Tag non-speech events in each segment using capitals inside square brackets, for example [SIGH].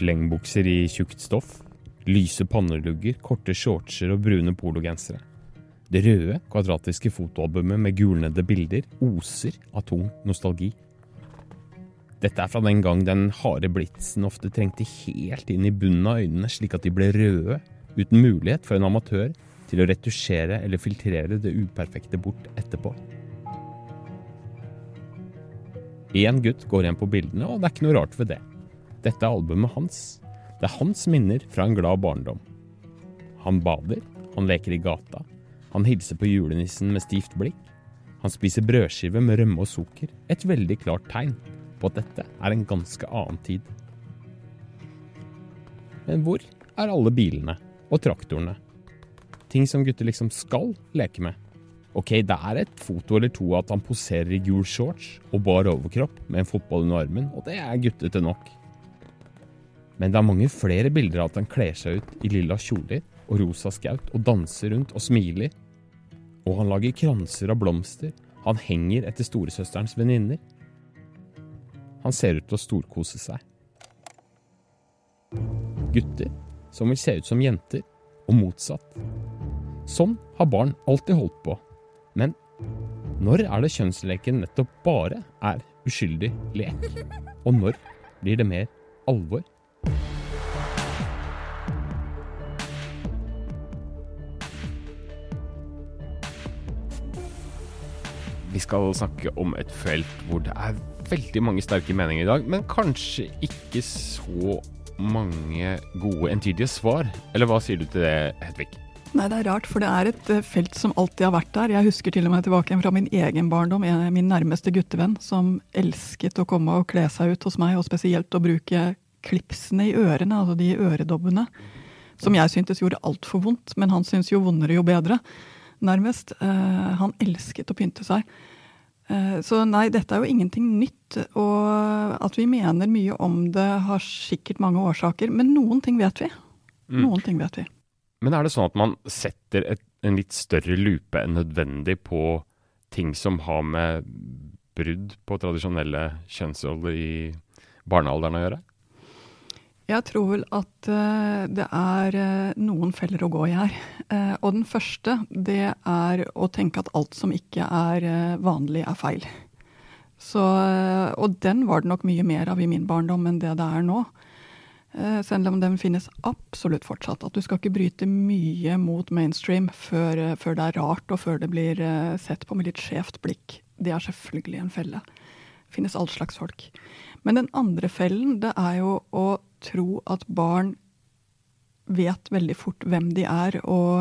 Slengbukser i tjukt stoff. Lyse pannelugger, korte shortser og brune pologensere. Det røde, kvadratiske fotoalbumet med gulnede bilder oser av tung nostalgi. Dette er fra den gang den harde blitsen ofte trengte helt inn i bunnen av øynene, slik at de ble røde, uten mulighet for en amatør til å retusjere eller filtrere det uperfekte bort etterpå. Én gutt går igjen på bildene, og det er ikke noe rart ved det. Dette er albumet hans. Det er hans minner fra en glad barndom. Han bader, han leker i gata, han hilser på julenissen med stivt blikk. Han spiser brødskive med rømme og sukker, et veldig klart tegn på at dette er en ganske annen tid. Men hvor er alle bilene og traktorene? Ting som gutter liksom skal leke med. Ok, det er et foto eller to at han poserer i gul shorts og bar overkropp med en fotball under armen, og det er guttete nok. Men det er mange flere bilder av at han kler seg ut i lilla kjoler og rosa skaut og danser rundt og smiler. Og han lager kranser av blomster, han henger etter storesøsterens venninner. Han ser ut til å storkose seg. Gutter som vil se ut som jenter, og motsatt. Sånn har barn alltid holdt på. Men når er det kjønnsleken nettopp bare er uskyldig lek? Og når blir det mer alvor? Vi skal snakke om et felt hvor det er veldig mange sterke meninger i dag, men kanskje ikke så mange gode, entydige svar. Eller hva sier du til det, Hedvig? Nei, det er rart, for det er et eh, felt som alltid har vært der. Jeg husker til og med tilbake fra min egen barndom, min nærmeste guttevenn, som elsket å komme og kle seg ut hos meg, og spesielt å bruke klipsene i ørene, altså de øredobbene, som jeg syntes gjorde altfor vondt, men han syntes jo vondere jo bedre, nærmest. Uh, han elsket å pynte seg. Uh, så nei, dette er jo ingenting nytt. Og at vi mener mye om det, har sikkert mange årsaker. Men noen ting vet vi. Mm. Noen ting vet vi. Men er det sånn at man setter et, en litt større lupe enn nødvendig på ting som har med brudd på tradisjonelle kjønnsroller i barnealderen å gjøre? Jeg tror vel at uh, det er uh, noen feller å gå i her. Uh, og den første, det er å tenke at alt som ikke er vanlig, er feil. Så, og den var det nok mye mer av i min barndom enn det det er nå. Selv om den finnes absolutt fortsatt. At du skal ikke bryte mye mot mainstream før, før det er rart, og før det blir sett på med litt skjevt blikk. Det er selvfølgelig en felle. Det finnes all slags folk. Men den andre fellen, det er jo å tro at barn vet veldig fort hvem de er og,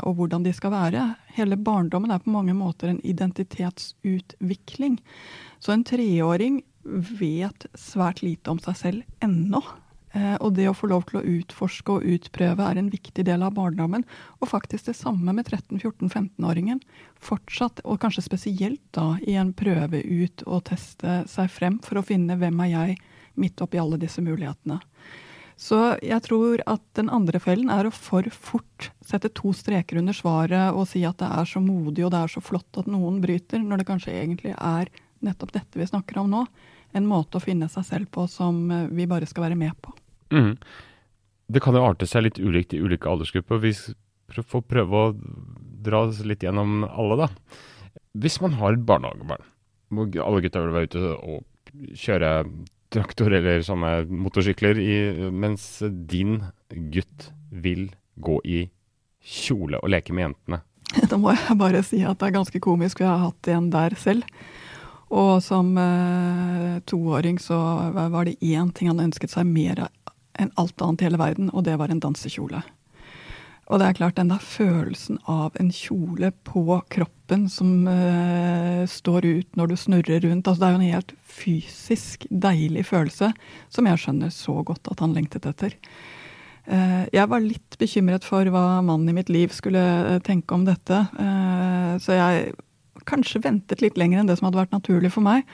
og, hvordan de skal være. Hele barndommen er på mange måter en identitetsutvikling. Så en treåring vet svært lite om seg selv ennå. Eh, og det å få lov til å utforske og utprøve er en viktig del av barndommen. Og faktisk det samme med 13-14-15-åringen. Fortsatt, og kanskje spesielt da, i en prøve ut og teste seg frem for å finne hvem er jeg midt oppi alle disse mulighetene. Så jeg tror at den andre fellen er å for fort sette to streker under svaret og si at det er så modig og det er så flott at noen bryter, når det kanskje egentlig er nettopp dette vi snakker om nå. En måte å finne seg selv på som eh, vi bare skal være med på. Mm. Det kan jo arte seg litt ulikt i ulike aldersgrupper. Vi får prøve å dra oss litt gjennom alle, da. Hvis man har et barnehagebarn, hvor alle gutta vil være ute og kjøre traktor eller sånne motorsykler, i, mens din gutt vil gå i kjole og leke med jentene. [LAUGHS] Da må jeg bare si at det er ganske komisk, for jeg har hatt en der selv. Og som eh, toåring så var det én ting han ønsket seg mer enn alt annet i hele verden, og det var en dansekjole. Og det er klart, den der følelsen av en kjole på kroppen som uh, står ut når du snurrer rundt altså Det er jo en helt fysisk deilig følelse som jeg skjønner så godt at han lengtet etter. Uh, jeg var litt bekymret for hva mannen i mitt liv skulle uh, tenke om dette. så jeg kanskje ventet litt lenger enn det som hadde vært naturlig for meg.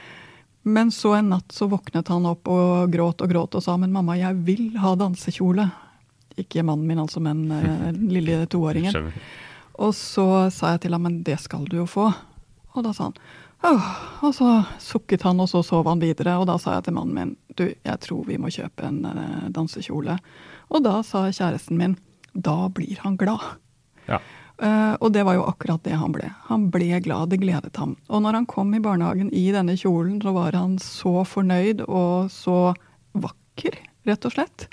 Men så en natt så våknet han opp og gråt og gråt og sa men mamma, jeg vil ha dansekjole. Ikke mannen min, altså, men den [LAUGHS] lille toåringen. Skjønner. Og så sa jeg til ham men det skal du jo få. Og da sa han Åh, og så sukket han, og så sov han videre. Og da sa jeg til mannen min du, jeg tror vi må kjøpe en uh, dansekjole. Og da sa kjæresten min da blir han glad. Ja. Uh, og det var jo akkurat det han ble. Han ble glad, det gledet ham. Og når han kom i barnehagen i denne kjolen, så var han så fornøyd og så vakker, rett og slett.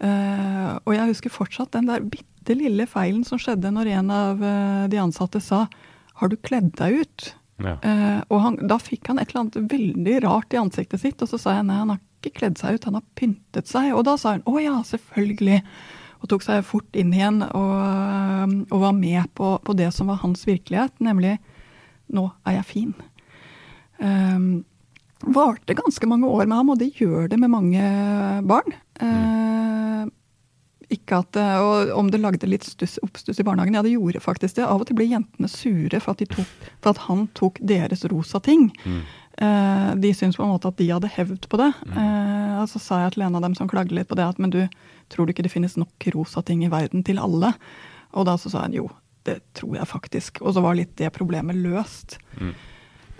Uh, og jeg husker fortsatt den der bitte lille feilen som skjedde når en av uh, de ansatte sa 'Har du kledd deg ut?' Ja. Og han, da fikk han et eller annet veldig rart i ansiktet sitt, og så sa jeg nei, han har ikke kledd seg ut, han har pyntet seg. Og da sa hun 'Å ja, selvfølgelig'. Og tok seg fort inn igjen og, og var med på, på, det som var hans virkelighet, nemlig 'nå er jeg fin'. Um, varte ganske mange år med ham, og det gjør det med mange barn. Uh, ikke at, og Om det lagde litt stuss, oppstuss i barnehagen, ja, det gjorde faktisk det. Av og til ble jentene sure for at, tok, for at han tok deres rosa ting. Mm. Uh, de syntes på en måte at de hadde hevd på det. Eh, og Så sa jeg til en av dem som klagde litt på det, at men du, tror du ikke det finnes nok rosa ting i verden til alle? Og da så sa han jo, det tror jeg faktisk. Og så var litt det problemet løst. Mm.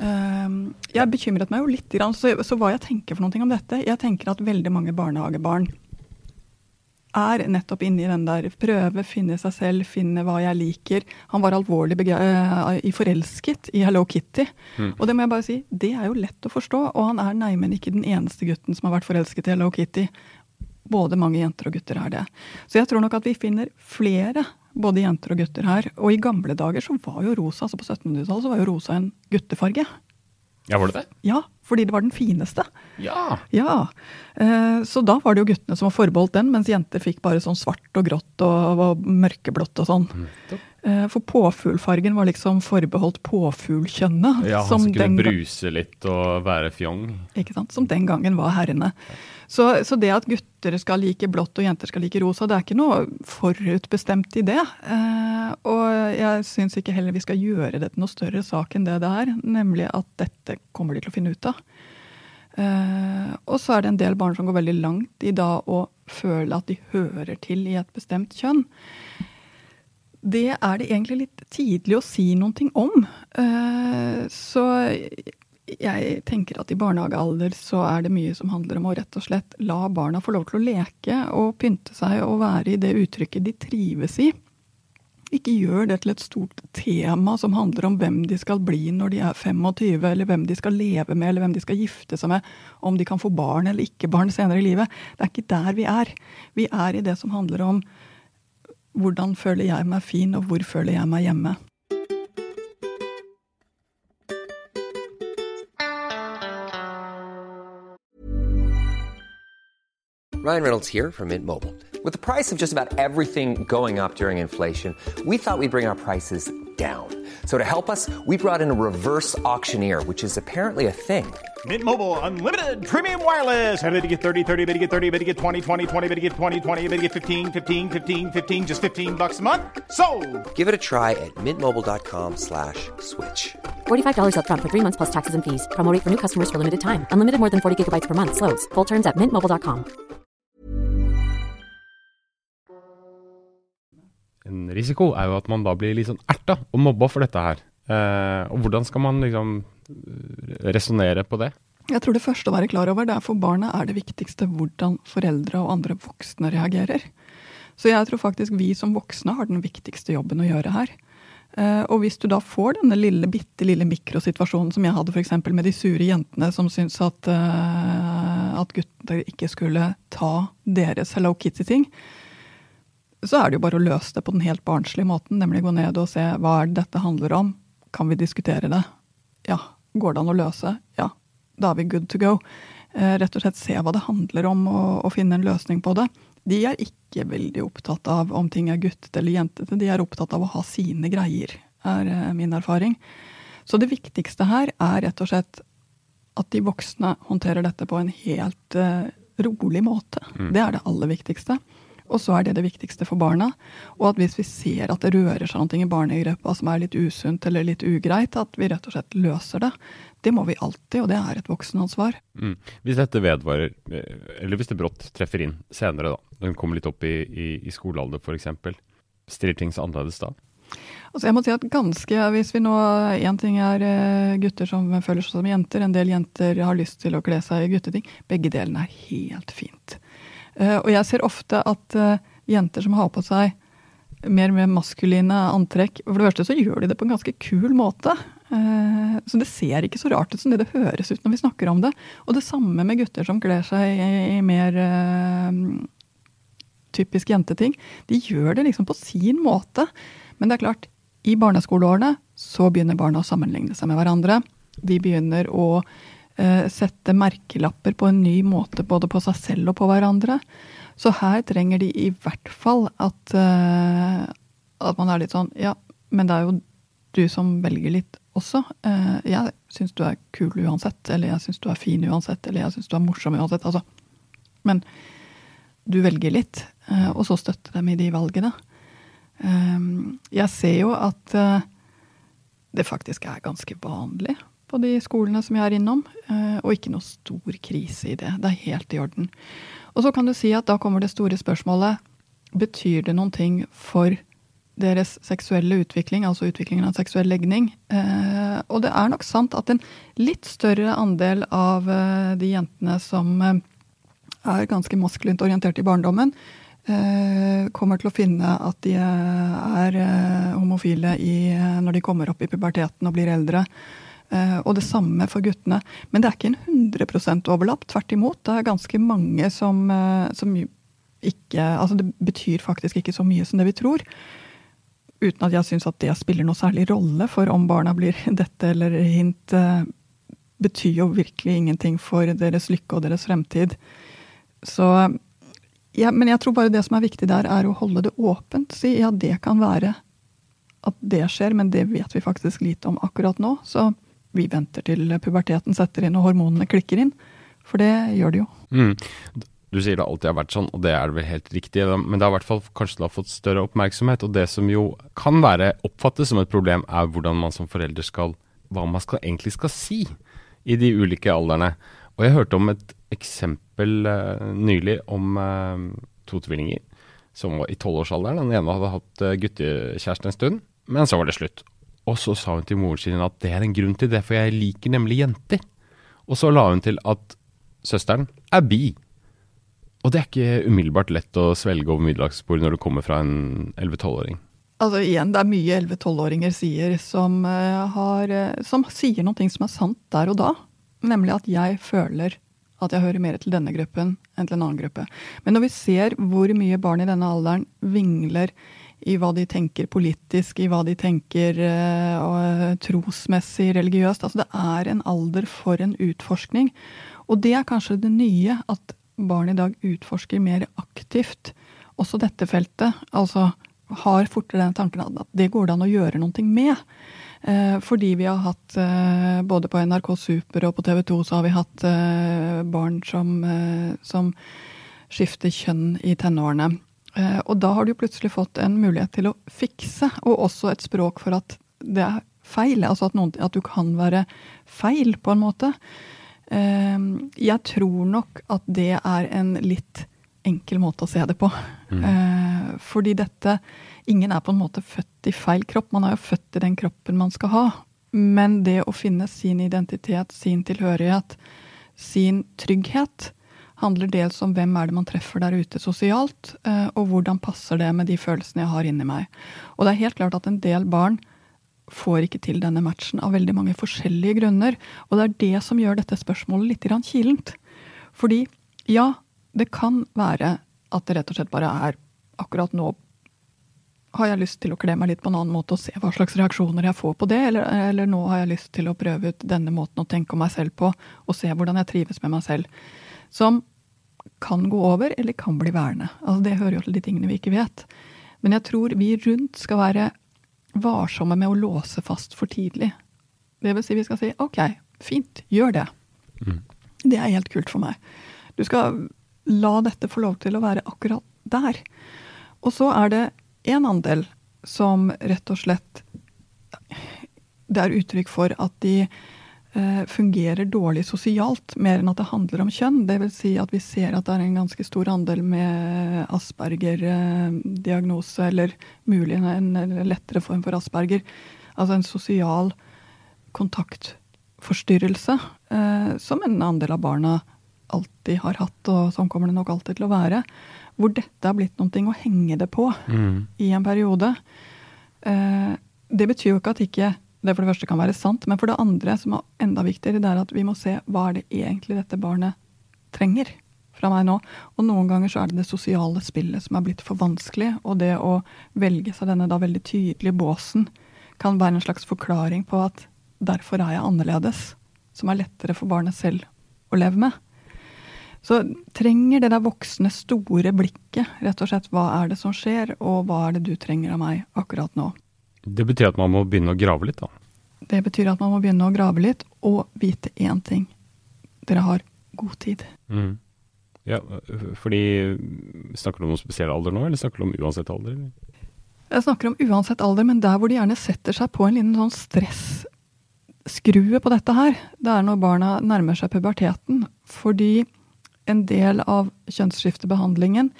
Ehm, jeg bekymret meg jo litt, så, så hva jeg tenker for noe om dette Jeg tenker at veldig mange barnehagebarn er nettopp inne i den der prøve, finne seg selv, finne hva jeg liker. Han var alvorlig i forelsket i Hello Kitty. Mm. Og det må jeg bare si, det er jo lett å forstå. Og han er neimen ikke den eneste gutten som har vært forelsket i Hello Kitty. Både mange jenter og gutter er det. Så jeg tror nok at vi finner flere både jenter og gutter her. Og i gamle dager så var jo rosa, altså på 1700-tallet, så var jo rosa en guttefarge. Ja, var det det? Ja, fordi det var den fineste. Ja. ja. Eh, så da var det jo guttene som var forbeholdt den, mens jenter fikk bare sånn svart og grått og, og mørkeblått og sånn. Mm. For påfuglfargen var liksom forbeholdt påfuglkjønnet. Ja, han skulle bruse litt og være fjong. Ikke sant. Som den gangen var herrene. Så, så, det at gutter skal like blått og jenter skal like rosa, det er ikke noe forutbestemt i det. Eh, og jeg syns ikke heller vi skal gjøre det til noe større sak enn det det er. Nemlig at dette kommer de til å finne ut av. Eh, og så er det en del barn som går veldig langt i da å føle at de hører til i et bestemt kjønn. Det er det egentlig litt tidlig å si noen ting om. Eh, så jeg tenker at i barnehagealder så er det mye som handler om å rett og slett la barna få lov til å leke og pynte seg og være i det uttrykket de trives i. Ikke gjør det til et stort tema som handler om hvem de skal bli når de er 25, eller hvem de skal leve med, eller hvem de skal gifte seg med, om de kan få barn eller ikke barn senere i livet. Det er ikke der vi er. Vi er i det som handler om hvordan føler jeg meg fin, og hvor føler jeg meg hjemme. Ryan Reynolds here from Mint Mobile. With the price of just about everything going up during inflation, we thought we'd bring our prices down. So to help us, we brought in a reverse auctioneer, which is apparently a thing. Mint Mobile unlimited premium wireless. Ready to get 30, 30, bit to get 30, bit to get 20, 20, 20, bit to get 20, 20, bit to get 15, 15, 15, 15 just 15 bucks a month. So, Give it a try at mintmobile.com/switch. slash $45 up front for 3 months plus taxes and fees. Promo rate for new customers for limited time. Unlimited more than 40 gigabytes per month slows. Full terms at mintmobile.com. En risiko er jo at man da blir litt sånn erta og mobba for dette her. Eh, og hvordan skal man liksom resonnere på det? Jeg tror det første å være klar over det er for barna er det viktigste hvordan foreldre og andre voksne reagerer. Så jeg tror faktisk vi som voksne har den viktigste jobben å gjøre her. Eh, og hvis du da får denne lille, bitte lille mikrosituasjonen som jeg hadde f.eks. med de sure jentene som syntes at, uh, at gutter ikke skulle ta deres Hello Kitty-ting, så er det jo bare å løse det på den helt barnslige måten, nemlig gå ned og se hva er det dette handler om. Kan vi diskutere det? Ja. Går det an å løse? Ja. Da er vi good to go. Eh, rett og slett se hva det handler om, og, og, finne en løsning på det. De er ikke veldig opptatt av om ting er guttete eller jentete. De er opptatt av å ha sine greier, er eh, min erfaring. Så det viktigste her er rett og slett at de voksne håndterer dette på en helt uh, rolig måte. Mm. Det er det aller viktigste. Og så er det det viktigste for barna. Og at hvis vi ser at det rører seg noe i barnegruppa som er litt usunt eller litt ugreit, at vi rett og slett løser det. Det må vi alltid, og det er et voksenansvar. Mm. Hvis dette vedvarer, eller hvis det brått treffer inn senere, da, den kommer litt opp i, i, i skolealder f.eks., stiller ting seg annerledes da? Altså jeg må si at ganske, Hvis vi nå Én ting er eh, gutter som føler seg som jenter. En del jenter har lyst til å kle seg i gutteting. Begge delene er helt fint. Eh, og jeg ser ofte at eh, jenter som har på seg mer med maskuline antrekk For det første så gjør de det på en ganske kul måte. Så det ser ikke så rart ut som det det høres ut når vi snakker om det. Og det samme med gutter som kler seg i mer typisk jenteting. De gjør det liksom på sin måte. Men det er klart, i barneskoleårene så begynner barna å sammenligne seg med hverandre. De begynner å eh, sette merkelapper på en ny måte både på seg selv og på hverandre. Så her trenger de i hvert fall at, eh, at man er litt sånn Ja, men det er jo du som velger litt også. Eh, jeg syns du er kul uansett, eller jeg syns du er fin uansett, eller jeg syns du er morsom uansett. Altså. Men du velger litt, eh, og så støtte dem i de valgene. Jeg ser jo at eh, det faktisk er ganske vanlig på de skolene som jeg er innom, eh, og ikke noe stor krise i det. Det er helt i orden. Og så kan du si at da kommer det store spørsmålet betyr det noen ting for deres seksuelle utvikling, altså utviklingen av seksuell legning. Eh, og det er nok sant at en litt større andel av de jentene som er ganske maskulint orientert i barndommen, Eh, kommer til å finne at de er eh, homofile når de kommer opp i puberteten og blir eldre. Eh, og det samme for guttene. Men det er ikke en 100 overlapp. Tvert imot. Det er ganske mange som, som ikke Altså det betyr faktisk ikke så mye som det vi tror. Uten at jeg syns at det spiller noe særlig rolle, for om barna blir [LAUGHS] dette eller hint, betyr jo virkelig ingenting for deres lykke og deres fremtid. Så ja, men jeg tror bare det som er viktig der, er å holde det åpent. Si ja, det kan være at det skjer, men det vet vi faktisk lite om akkurat nå. Så vi venter til puberteten setter inn og hormonene klikker inn. For det gjør det jo. Mm. Du sier det alltid har vært sånn, og det er vel helt riktig. Men det har i hvert fall kanskje har fått større oppmerksomhet. Og det som jo kan være oppfattes som et problem, er hvordan man som forelder skal Hva man skal, egentlig skal si i de ulike aldrene. Og jeg hørte om et eksempel uh, nylig om uh, to tvillinger som var i tolvårsalderen. Den ene hadde hatt uh, guttekjæreste en stund, men så var det slutt. Og så sa hun til moren sin at det er en grunn til det, for jeg liker nemlig jenter. Og så la hun til at søsteren er bi. Og det er ikke umiddelbart lett å svelge over middagsbordet når det kommer fra en 11-12-åring. Altså igjen, Det er mye 11-12-åringer sier som, har, som sier noe som er sant der og da. Nemlig at jeg føler at jeg hører mer til denne gruppen enn til en annen gruppe. Men når vi ser hvor mye barn i denne alderen vingler i hva de tenker politisk, i hva de tenker uh, trosmessig, religiøst Altså det er en alder for en utforskning. Og det er kanskje det nye, at barn i dag utforsker mer aktivt også dette feltet. Altså har fortere den tanken at det går det an å gjøre noe med. Eh, fordi vi har hatt, både på NRK Super og på TV 2, så har vi hatt barn som, som skifter kjønn i tenårene. Og da har du plutselig fått en mulighet til å fikse, og også et språk for at det er feil. Altså at, noen, at du kan være feil, på en måte. Jeg tror nok at det er en litt enkel måte å se det på. Mm. Fordi dette ingen er på en måte født i feil kropp. Man er jo født i den kroppen man skal ha. Men det å finne sin identitet, sin tilhørighet, sin trygghet, handler dels om hvem er det man treffer der ute sosialt, eh, og hvordan passer det med de følelsene jeg har inni meg. Og det er helt klart at en del barn får ikke til denne matchen av veldig mange forskjellige grunner. Og det er det som gjør dette spørsmålet litt kilent. Fordi ja, det kan være at det rett og slett bare er akkurat nå har jeg lyst til å kle meg litt på en annen måte og se hva slags reaksjoner jeg får på det, eller, eller, nå har jeg lyst til å prøve ut denne måten å tenke om meg selv på, og se hvordan jeg trives med meg selv. Som kan gå over, eller kan bli værende. Altså, det hører jo til de tingene vi ikke vet. Men jeg tror vi rundt skal være varsomme med å låse fast for tidlig. Det vil si vi skal si ok, fint, gjør det. Mm. Det er helt kult for meg. Du skal la dette få lov til å være akkurat der. Og så er det en andel som rett og slett Det er uttrykk for at de fungerer dårlig sosialt, mer enn at det handler om kjønn. Det vil si at vi ser at det er en ganske stor andel med Asperger-diagnose, eller mulig en lettere form for Asperger. Altså en sosial kontaktforstyrrelse, eh, som en andel av barna alltid har hatt, og sånn kommer det nok alltid til å være. Hvor dette har blitt noe å henge det på Mm. i en periode. Eh, det betyr jo ikke at ikke det for det første kan være sant, men for det andre, som er enda viktigere, det er at vi må se hva er det egentlig dette barnet trenger fra meg nå. Og noen ganger så er det det sosiale spillet som er blitt for vanskelig, og det å velge seg denne da veldig tydelige båsen kan være en slags forklaring på at derfor er jeg annerledes, som er lettere for barnet selv å leve med. Så trenger det der voksne, store blikket, rett og slett hva er det som skjer, og hva er det du trenger av meg akkurat nå. Det betyr at man må begynne å grave litt, da. Det betyr at man må begynne å grave litt, og vite én ting. Dere har god tid. Mm. Ja, fordi Snakker du om noen spesiell alder nå, eller snakker du om uansett alder? eller? Jeg snakker om uansett alder, men der hvor de gjerne setter seg på en liten sånn stressskrue på dette her, det er når barna nærmer seg puberteten. Fordi en del av kjønnsskiftebehandlingen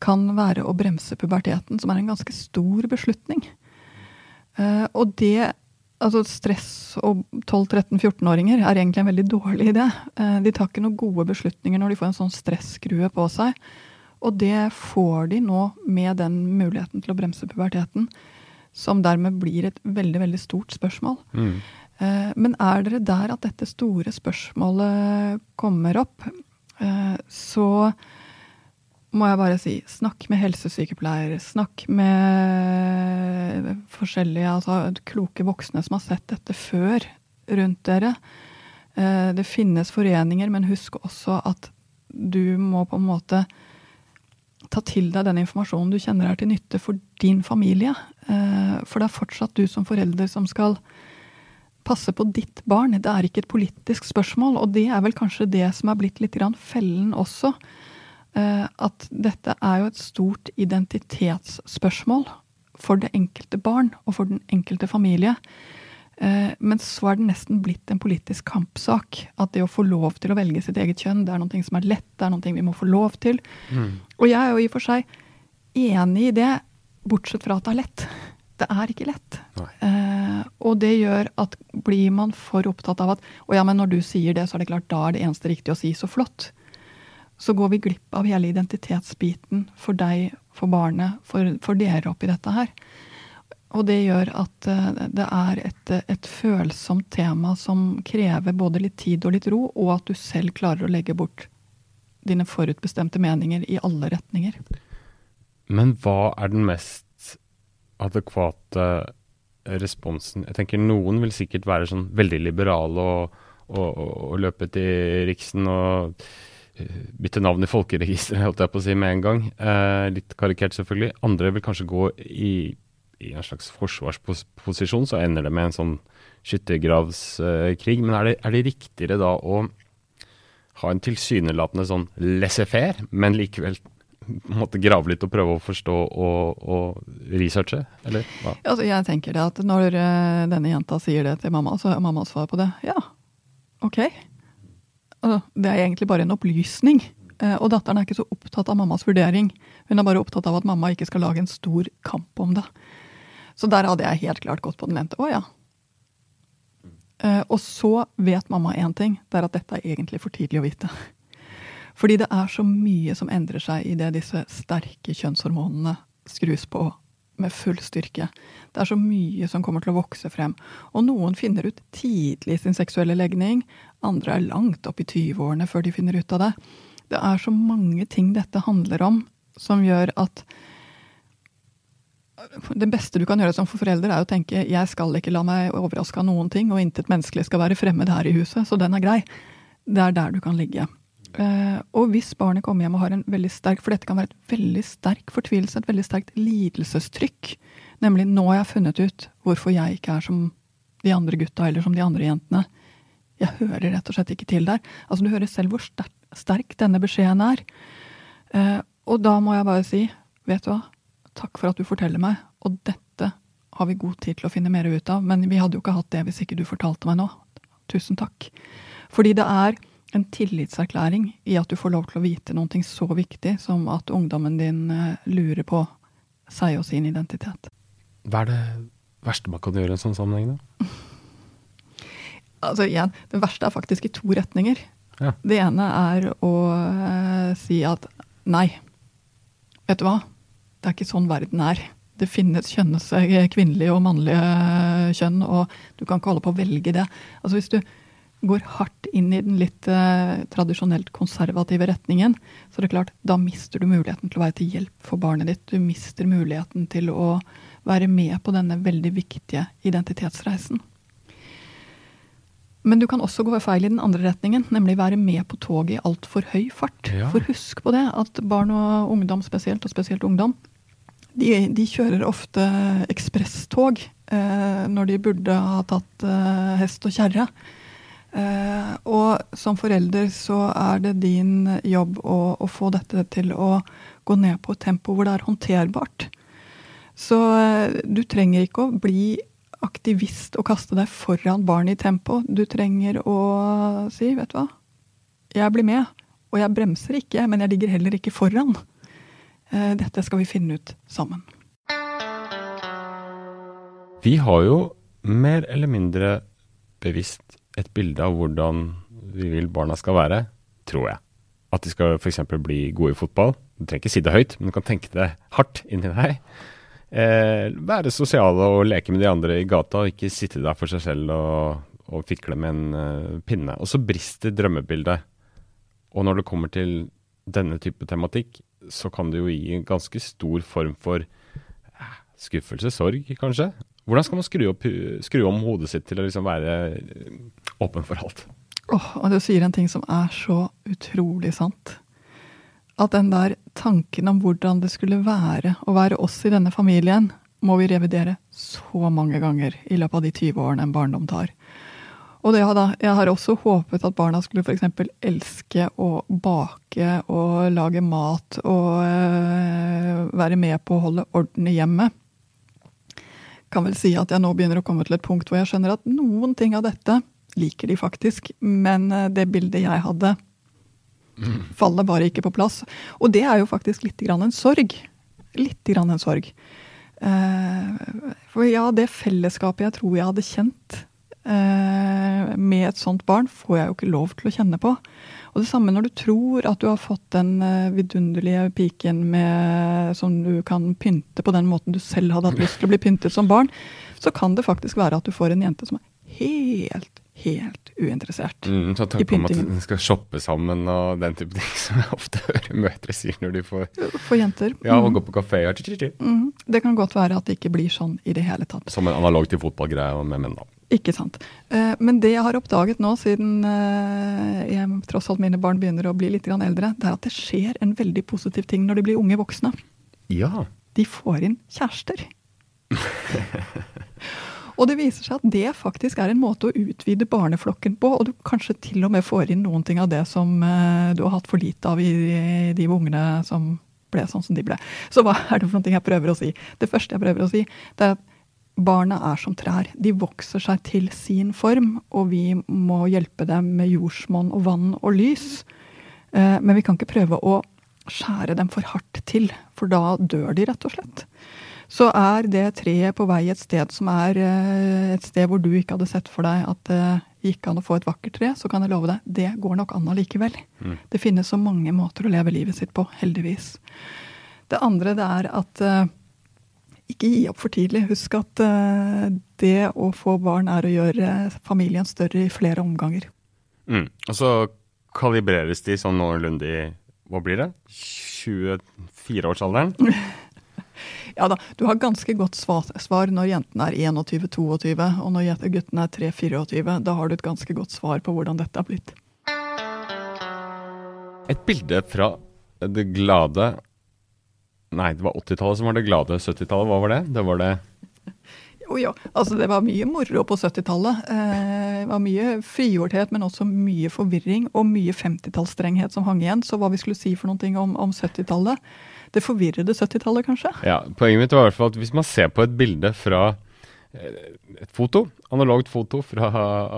kan være å bremse puberteten, som er en ganske stor beslutning. Eh, og det Altså stress og 12-13-14-åringer er egentlig en veldig dårlig idé. Eh, de tar ikke noen gode beslutninger når de får en sånn stresskrue på seg. Og det får de nå med den muligheten til å bremse puberteten, som dermed blir et veldig, veldig stort spørsmål. Mm. Eh, Men er dere der at dette store spørsmålet kommer opp, så må jeg bare si snakk med helsesykepleiere. Snakk med forskjellige altså kloke voksne som har sett dette før rundt dere. Eh, Det finnes foreninger, men husk også at du må på en måte ta til deg den informasjonen du kjenner er til nytte for din familie. Eh, For det er fortsatt du som forelder som skal passe på ditt barn. Det er ikke et politisk spørsmål, og det er vel kanskje det som er blitt litt fellen også. Eh, At dette er jo et stort identitetsspørsmål for det enkelte barn og for den enkelte familie. Eh, Men så er det nesten blitt en politisk kampsak. At det å få lov til å velge sitt eget kjønn, det er noe som er lett, det er noe vi må få lov til. Og jeg er jo i og for seg enig i det, bortsett fra at det er lett. Det er ikke lett. Eh, og det gjør at blir man for opptatt av at å ja, men når du sier det, så er det klart da er det eneste riktige å si så flott. Så går vi glipp av hele identitetsbiten for deg, for barnet, for, for dere oppi dette her. Og det gjør at eh, det er et, et følsomt tema som krever både litt tid og litt ro, og at du selv klarer å legge bort dine forutbestemte meninger i alle retninger. Men hva er den mest adekvate responsen? Jeg tenker Noen vil sikkert være sånn veldig liberale og, og, og, og løpe til Riksen og bytte navn i folkeregisteret, holdt jeg på å si med en gang. Eh, litt karikert, selvfølgelig. Andre vil kanskje gå i, i en slags forsvarsposisjon, så ender det med en sånn skyttergravskrig. Men er det, er det riktigere da å ha en tilsynelatende sånn laissez-faire, men likevel måtte grave litt og prøve å forstå og, og researche, eller hva? Altså, jeg tenker det at når eh, denne jenta sier det til mamma, så er mammas svar på det ja, ok. Det er egentlig bare en opplysning. Eh, Og datteren er ikke så opptatt av mammas vurdering. Hun er bare opptatt av at mamma ikke skal lage en stor kamp om det. Så der hadde jeg helt klart gått på den lente. Å ja. Eh, Og så vet mamma én ting, det er at dette er egentlig for tidlig å vite. Fordi det er så mye som endrer seg idet disse sterke kjønnshormonene skrus på med full styrke. Det er så mye som kommer til å vokse frem. Og noen finner ut tidlig sin seksuelle legning. Andre er langt opp i 20-årene før de finner ut av det. Det er så mange ting dette handler om, som gjør at det beste du kan gjøre som forelder, er å tenke jeg skal ikke la meg overraske av noen ting, og intet menneskelig skal være fremmed her i huset, så den er grei. Det er der du kan ligge. Eh, og hvis barnet kommer hjem og har en veldig sterk For dette kan være et veldig sterk fortvilelse, et veldig sterkt lidelsestrykk. Nemlig 'nå har jeg funnet ut hvorfor jeg ikke er som de andre gutta eller som de andre jentene'. Jeg hører rett og slett ikke til der. Altså Du hører selv hvor sterk, sterk denne beskjeden er. Eh, og da må jeg bare si, vet du hva, takk for at du forteller meg, og dette har vi god tid til å finne mer ut av, men vi hadde jo ikke hatt det hvis ikke du fortalte meg nå. tusen takk. Fordi det er en tillitserklæring i at du får lov til å vite noe så viktig som at ungdommen din eh, lurer på seg og sin identitet. Hva er det verste man kan gjøre i en sånn sammenheng, da? Altså igjen, Det verste er faktisk i to retninger. Ja. Det ene er å eh, si at nei, vet du hva, det er ikke sånn verden er. Det finnes kjønnes kvinnelige og mannlige kjønn, og du kan ikke holde på å velge det. Altså Hvis du går hardt inn i den litt eh, tradisjonelt konservative retningen, så det er klart, da mister du muligheten til å være til hjelp for barnet ditt. Du mister muligheten til å være med på denne veldig viktige identitetsreisen. Men du kan også gå feil i den andre retningen, nemlig være med på toget i altfor høy fart. Ja. For husk på det, at barn og ungdom spesielt, og spesielt ungdom, de, de kjører ofte ekspresstog eh, når de burde ha tatt eh, hest og kjerre. Eh, og som forelder så er det din jobb å, å, få dette til å gå ned på et tempo hvor det er håndterbart. Så eh, du trenger ikke å bli aktivist og kaste deg foran barnet i tempo. Du trenger å si, vet du hva, jeg blir med. Og jeg bremser ikke, men jeg ligger heller ikke foran. Eh, dette skal vi finne ut sammen. Vi har jo mer eller mindre bevisst et bilde av hvordan vi vil barna skal være, tror jeg. At de skal f.eks. bli gode i fotball. Du trenger ikke si det høyt, men du kan tenke det hardt inni deg. Eh, være sosiale og leke med de andre i gata, og ikke sitte der for seg selv og, og fikle med en uh, pinne. Og så brister drømmebildet. Og når det kommer til denne type tematikk, så kan det jo gi en ganske stor form for eh, skuffelse, sorg, kanskje. Hvordan skal man skru, opp, skru om hodet sitt til å liksom være eh, åpen for alt? Oh, og du sier en ting som er så utrolig sant. At den der tanken om hvordan det skulle være å være oss i denne familien, må vi revidere så mange ganger i løpet av de 20 årene en barndom tar. Og da, jeg har også håpet at barna skulle f.eks. elske å bake og lage mat og øh, være med på å holde orden i hjemmet. Kan vel si at jeg nå begynner å komme til et punkt hvor jeg skjønner at noen ting av dette liker de faktisk, men øh, det bildet jeg hadde, faller bare ikke på plass. Og det er jo faktisk litt grann en sorg. Litt grann en sorg. Uh, for ja, det fellesskapet jeg tror jeg hadde kjent Eh, med et sånt barn får jeg jo ikke lov til å kjenne på. Og det samme når du tror at du har fått den eh, vidunderlige piken med, som du kan pynte på den måten du selv hadde hatt lyst til å bli pyntet som barn, så kan det faktisk være at du får en jente som er helt, helt uinteressert mm, så i pyntingen. Om at de skal shoppe sammen og den type ting [LAUGHS] som jeg ofte hører mødre sier når de får For jenter. Ja, og gå på kafé og mm, Det kan godt være at det ikke blir sånn i det hele tatt. Som en analog til fotballgreie med menn, da. Ikke sant. Eh, men det jeg har oppdaget nå, siden eh, jeg, tross alt mine barn begynner å bli litt eldre, det er at det skjer en veldig positiv ting når de blir unge voksne. Ja. De får inn kjærester. [LAUGHS] og det viser seg at det faktisk er en måte å utvide barneflokken på, og du kanskje til og med får inn noen ting av det som eh, du har hatt for lite av i de ungene som ble sånn som de ble. Så hva er det for noe jeg prøver å si? Det første jeg prøver å si, det er at Barna er som trær. De vokser seg til sin form, og vi må hjelpe dem med jordsmonn og vann og lys. Eh, men vi kan ikke prøve å skjære dem for hardt til, for da dør de, rett og slett. Så er det treet på vei et sted som er eh, et sted hvor du ikke hadde sett for deg at det gikk an å få et vakkert tre, så kan jeg love deg, det går nok an allikevel. Mm. Det finnes så mange måter å leve livet sitt på, heldigvis. Det andre det er at eh, ikke gi opp for tidlig. Husk at det å få barn er å gjøre familien større i flere omganger. Mm. Og så kalibreres de sånn noenlunde i hva blir det? 24-årsalderen? [LAUGHS] ja da, du har ganske godt svar når jentene er 21-22, og når guttene er 3-24. Da har du et ganske godt svar på hvordan dette har blitt. Et bilde fra det glade Nei, det var 80-tallet som var det glade. 70-tallet, hva var det? Det var det [LAUGHS] Jo, jo. Altså, det var mye moro på 70-tallet. Eh, det var mye frigjorthet, men også mye forvirring og mye 50-tallsstrenghet som hang igjen. Så hva vi skulle si for noe om, om 70-tallet Det forvirrede 70-tallet, kanskje? Ja, Poenget mitt var i hvert fall at hvis man ser på et bilde fra eh, et foto, analogt foto fra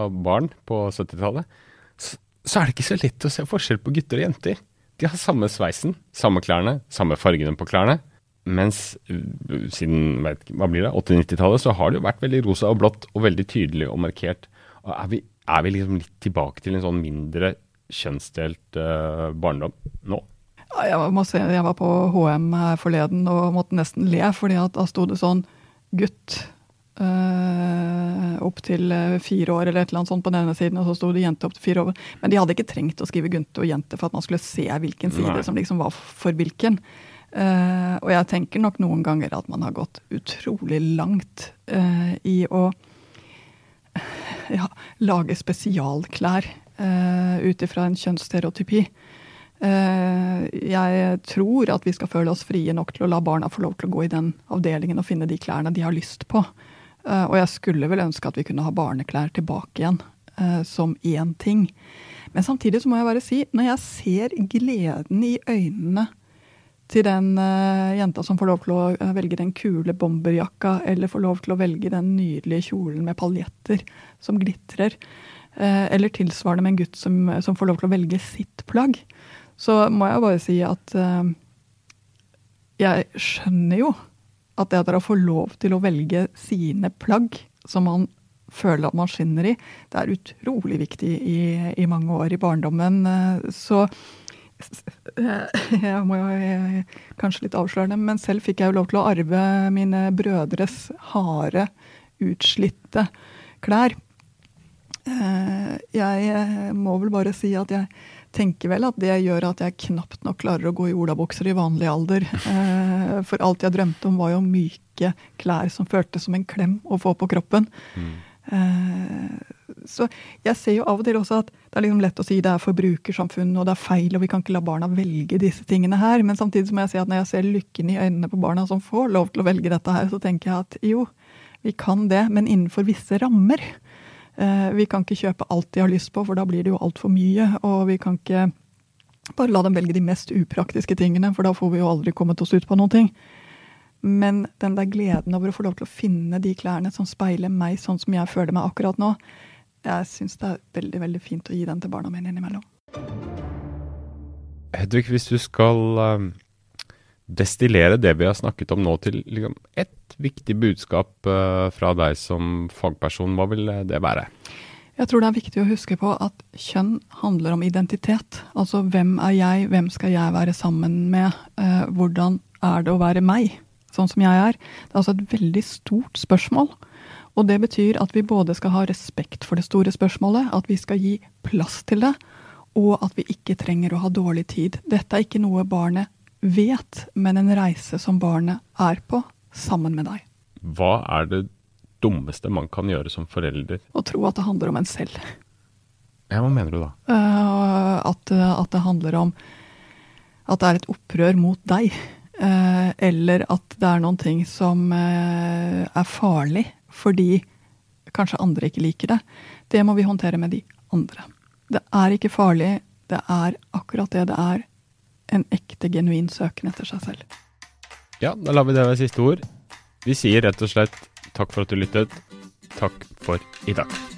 barn på 70-tallet, så, så er det ikke så lett å se forskjell på gutter og jenter. De har samme sveisen, samme klærne, samme fargene på klærne. Mens uh, siden hva blir det, 80-90-tallet så har det jo vært veldig rosa og blått og veldig tydelig og markert. Og er, vi, er vi liksom litt tilbake til en sånn mindre kjønnsdelt uh, barndom nå? Jeg må se, jeg var på HM her forleden og måtte nesten le, fordi da sto det sånn gutt øh, opp til fire år eller et eller annet sånt på denne siden, og så sto det jente opp til fire år. Men de hadde ikke trengt å skrive gunte og jente for at man skulle se hvilken side Nei. som liksom var for hvilken. Uh, og jeg tenker nok noen ganger at man har gått utrolig langt uh, i å ja, lage spesialklær uh, ut ifra en kjønnsstereotypi. Jeg tror at vi skal føle oss frie nok til å la barna få lov til å gå i den avdelingen og finne de klærne de har lyst på. og jeg skulle vel ønske at vi kunne ha barneklær tilbake igjen som én ting. Men samtidig så må jeg bare si, når jeg ser gleden i øynene til den jenta som får lov til å velge den kule bomberjakka, eller får lov til å velge den nydelige kjolen med paljetter som glitrer. Eller tilsvarende med en gutt som, som, får lov til å velge sitt plagg. Så må jeg bare si at jeg skjønner jo at det at dere får lov til å velge sine plagg, som man føler at man skinner i, det er utrolig viktig i, i mange år i barndommen. Så [LAUGHS] jeg må jo kanskje litt avslørende, men selv fikk jeg jo lov til å arve mine brødres harde, utslitte klær. Eh, jeg eh, må vel bare si at jeg tenker vel at det gjør at jeg knapt nok klarer å gå i olabukser i vanlig alder. Eh, for alt jeg drømte om, var jo myke klær som føltes som en klem å få på kroppen. Mm. Så jeg ser jo av og til også at det er liksom lett å si det er forbrukersamfunn og det er feil, og vi kan ikke la barna velge disse tingene her. Men samtidig må jeg si at når jeg ser lykken i øynene på barna som får lov til å velge dette her, så tenker jeg at jo, vi kan det, men innenfor visse rammer. Eh, vi kan ikke kjøpe alt de har lyst på, for da blir det jo altfor mye. Og vi kan ikke bare la dem velge de mest upraktiske tingene, for da får vi jo aldri kommet oss ut på noen ting. Men den der gleden over å få lov til å finne de klærne som speiler meg sånn som jeg føler meg akkurat nå, jeg syns det er veldig veldig fint å gi den til barna mine innimellom. Hedvig, hvis du skal um, destillere det vi har snakket om nå til liksom, ett viktig budskap uh, fra deg som fagperson, hva vil det være? Jeg tror det er viktig å huske på at kjønn handler om identitet. Altså hvem er jeg, hvem skal jeg være sammen med, uh, hvordan er det å være meg, sånn som jeg er. Det er altså et veldig stort spørsmål. Og det betyr at vi både skal ha respekt for det store spørsmålet, at vi skal gi plass til det, og at vi ikke trenger å ha dårlig tid. Dette er ikke noe barnet vet, men en reise som barnet er på sammen med deg. Hva er det dummeste man kan gjøre som forelder? Å tro at det handler om en selv. Ja, Hva mener du da? Uh, at, at, det handler om at det er et opprør mot deg. Uh, eller at det er noen ting som uh, er farlig fordi kanskje andre ikke liker det. Det må vi håndtere med de andre. Det er ikke farlig. Det er akkurat det det er. En ekte, genuin søken etter seg selv. Ja, da lar vi det være siste ord. Vi sier rett og slett takk for at du lyttet. Takk for i dag.